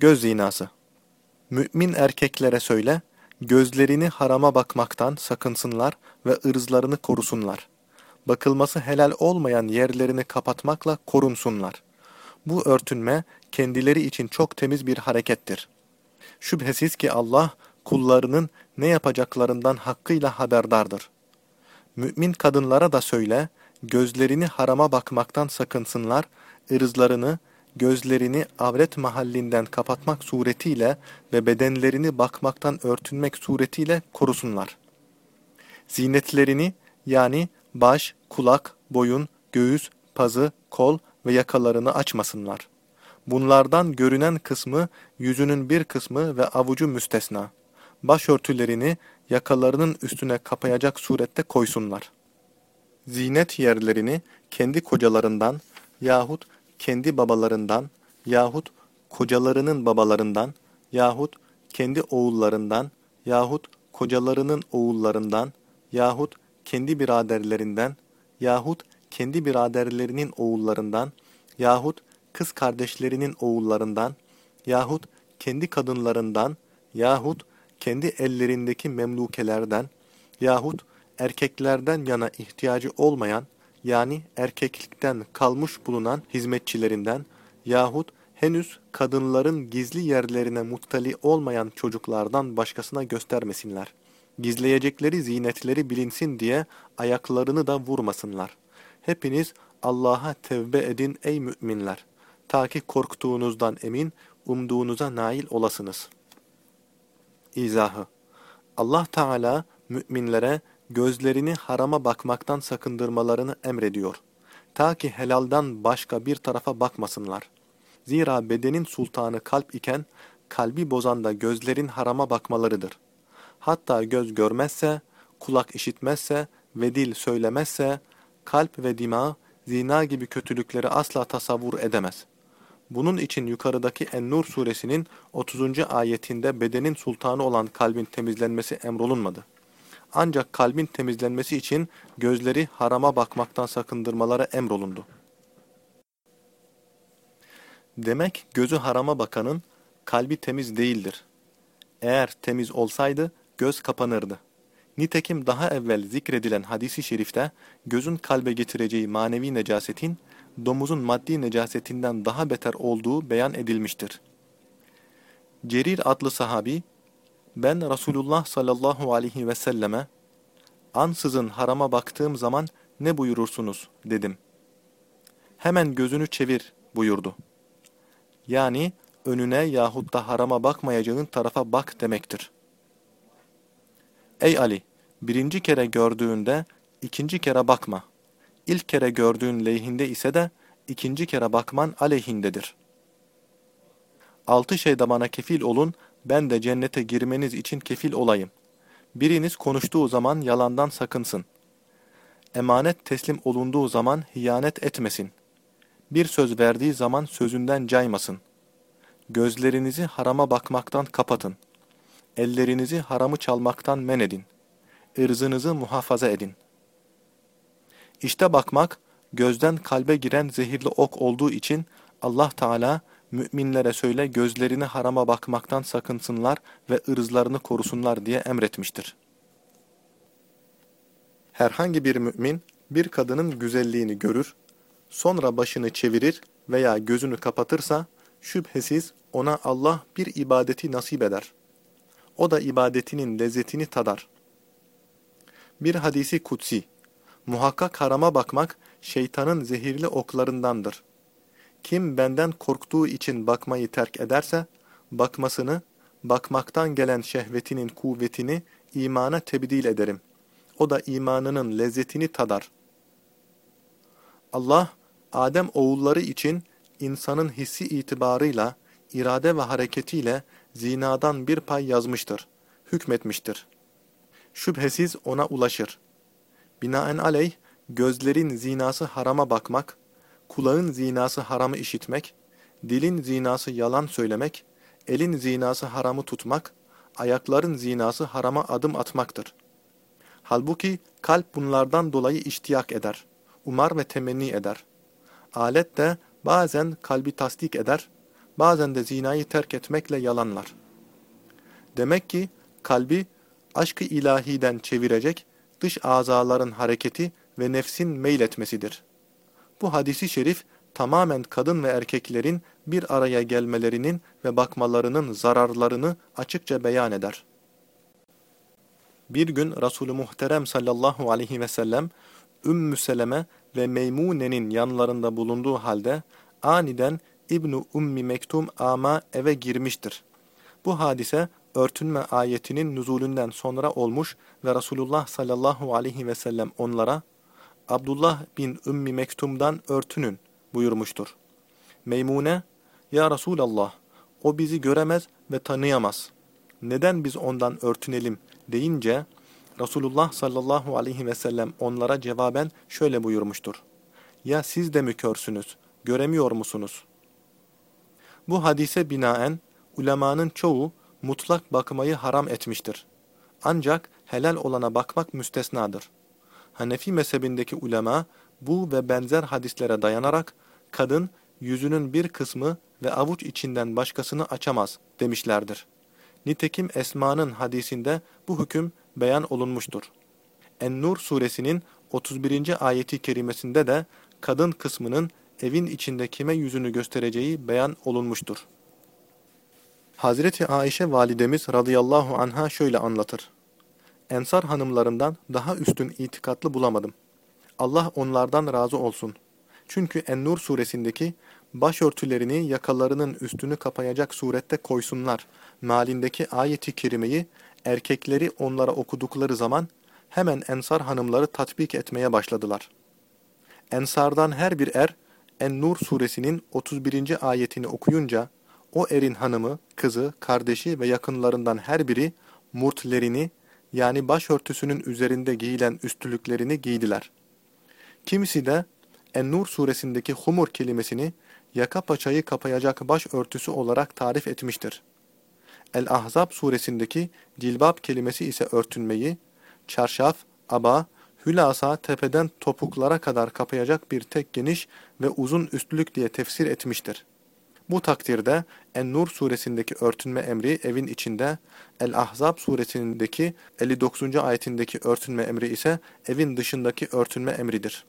Göz zinası. Mümin erkeklere söyle, gözlerini harama bakmaktan sakınsınlar ve ırzlarını korusunlar. Bakılması helal olmayan yerlerini kapatmakla korunsunlar. Bu örtünme kendileri için çok temiz bir harekettir. Şüphesiz ki Allah kullarının ne yapacaklarından hakkıyla haberdardır. Mümin kadınlara da söyle, gözlerini harama bakmaktan sakınsınlar, ırzlarını, gözlerini avret mahallinden kapatmak suretiyle ve bedenlerini bakmaktan örtünmek suretiyle korusunlar. Zinetlerini yani baş, kulak, boyun, göğüs, pazı, kol ve yakalarını açmasınlar. Bunlardan görünen kısmı yüzünün bir kısmı ve avucu müstesna. Başörtülerini yakalarının üstüne kapayacak surette koysunlar. Zinet yerlerini kendi kocalarından yahut kendi babalarından yahut kocalarının babalarından yahut kendi oğullarından yahut kocalarının oğullarından yahut kendi biraderlerinden yahut kendi biraderlerinin oğullarından yahut kız kardeşlerinin oğullarından yahut kendi kadınlarından yahut kendi ellerindeki memlukelerden yahut erkeklerden yana ihtiyacı olmayan yani erkeklikten kalmış bulunan hizmetçilerinden yahut henüz kadınların gizli yerlerine muttali olmayan çocuklardan başkasına göstermesinler. Gizleyecekleri zinetleri bilinsin diye ayaklarını da vurmasınlar. Hepiniz Allah'a tevbe edin ey müminler. Ta ki korktuğunuzdan emin, umduğunuza nail olasınız. İzahı Allah Teala müminlere gözlerini harama bakmaktan sakındırmalarını emrediyor. Ta ki helaldan başka bir tarafa bakmasınlar. Zira bedenin sultanı kalp iken, kalbi bozan da gözlerin harama bakmalarıdır. Hatta göz görmezse, kulak işitmezse ve dil söylemezse, kalp ve dima zina gibi kötülükleri asla tasavvur edemez. Bunun için yukarıdaki En-Nur suresinin 30. ayetinde bedenin sultanı olan kalbin temizlenmesi emrolunmadı. Ancak kalbin temizlenmesi için gözleri harama bakmaktan sakındırmaları emrolundu. Demek gözü harama bakanın kalbi temiz değildir. Eğer temiz olsaydı göz kapanırdı. Nitekim daha evvel zikredilen hadisi şerifte gözün kalbe getireceği manevi necasetin domuzun maddi necasetinden daha beter olduğu beyan edilmiştir. Cerir adlı sahabi ben Resulullah sallallahu aleyhi ve selleme ansızın harama baktığım zaman ne buyurursunuz dedim. Hemen gözünü çevir buyurdu. Yani önüne yahut da harama bakmayacağın tarafa bak demektir. Ey Ali! Birinci kere gördüğünde ikinci kere bakma. İlk kere gördüğün lehinde ise de ikinci kere bakman aleyhindedir. Altı şeyde bana kefil olun, ben de cennete girmeniz için kefil olayım. Biriniz konuştuğu zaman yalandan sakınsın. Emanet teslim olunduğu zaman hiyanet etmesin. Bir söz verdiği zaman sözünden caymasın. Gözlerinizi harama bakmaktan kapatın. Ellerinizi haramı çalmaktan men edin. Irzınızı muhafaza edin. İşte bakmak, gözden kalbe giren zehirli ok olduğu için Allah Teala müminlere söyle gözlerini harama bakmaktan sakınsınlar ve ırzlarını korusunlar diye emretmiştir. Herhangi bir mümin bir kadının güzelliğini görür, sonra başını çevirir veya gözünü kapatırsa şüphesiz ona Allah bir ibadeti nasip eder. O da ibadetinin lezzetini tadar. Bir hadisi kutsi, muhakkak harama bakmak şeytanın zehirli oklarındandır. Kim benden korktuğu için bakmayı terk ederse, bakmasını, bakmaktan gelen şehvetinin kuvvetini imana tebdil ederim. O da imanının lezzetini tadar. Allah, Adem oğulları için insanın hissi itibarıyla, irade ve hareketiyle zinadan bir pay yazmıştır, hükmetmiştir. Şüphesiz ona ulaşır. Binaen aleyh, gözlerin zinası harama bakmak, kulağın zinası haramı işitmek, dilin zinası yalan söylemek, elin zinası haramı tutmak, ayakların zinası harama adım atmaktır. Halbuki kalp bunlardan dolayı iştiyak eder, umar ve temenni eder. Alet de bazen kalbi tasdik eder, bazen de zinayı terk etmekle yalanlar. Demek ki kalbi aşkı ilahiden çevirecek dış azaların hareketi ve nefsin meyletmesidir. Bu hadisi şerif tamamen kadın ve erkeklerin bir araya gelmelerinin ve bakmalarının zararlarını açıkça beyan eder. Bir gün Resulü Muhterem sallallahu aleyhi ve sellem Ümmü Seleme ve Meymune'nin yanlarında bulunduğu halde aniden İbn Ummi Mektum ama eve girmiştir. Bu hadise örtünme ayetinin nüzulünden sonra olmuş ve Resulullah sallallahu aleyhi ve sellem onlara Abdullah bin Ümmi Mektum'dan örtünün buyurmuştur. Meymune, Ya Resulallah, o bizi göremez ve tanıyamaz. Neden biz ondan örtünelim deyince, Resulullah sallallahu aleyhi ve sellem onlara cevaben şöyle buyurmuştur. Ya siz de mi körsünüz, göremiyor musunuz? Bu hadise binaen, ulemanın çoğu mutlak bakmayı haram etmiştir. Ancak helal olana bakmak müstesnadır. Hanefi mezhebindeki ulema bu ve benzer hadislere dayanarak kadın yüzünün bir kısmı ve avuç içinden başkasını açamaz demişlerdir. Nitekim Esma'nın hadisinde bu hüküm beyan olunmuştur. En-Nur suresinin 31. ayeti kerimesinde de kadın kısmının evin içinde kime yüzünü göstereceği beyan olunmuştur. Hazreti Ayşe validemiz radıyallahu anha şöyle anlatır. Ensar hanımlarından daha üstün itikatlı bulamadım. Allah onlardan razı olsun. Çünkü En-Nur suresindeki başörtülerini yakalarının üstünü kapayacak surette koysunlar malindeki ayeti kerimeyi erkekleri onlara okudukları zaman hemen Ensar hanımları tatbik etmeye başladılar. Ensardan her bir er En-Nur suresinin 31. ayetini okuyunca o erin hanımı, kızı, kardeşi ve yakınlarından her biri murtlerini yani başörtüsünün üzerinde giyilen üstülüklerini giydiler. Kimisi de En-Nur suresindeki humur kelimesini yaka paçayı kapayacak başörtüsü olarak tarif etmiştir. El-Ahzab suresindeki cilbab kelimesi ise örtünmeyi, çarşaf, aba, hülasa tepeden topuklara kadar kapayacak bir tek geniş ve uzun üstlük diye tefsir etmiştir. Bu takdirde En-Nur suresindeki örtünme emri evin içinde, El-Ahzab suresindeki 59. ayetindeki örtünme emri ise evin dışındaki örtünme emridir.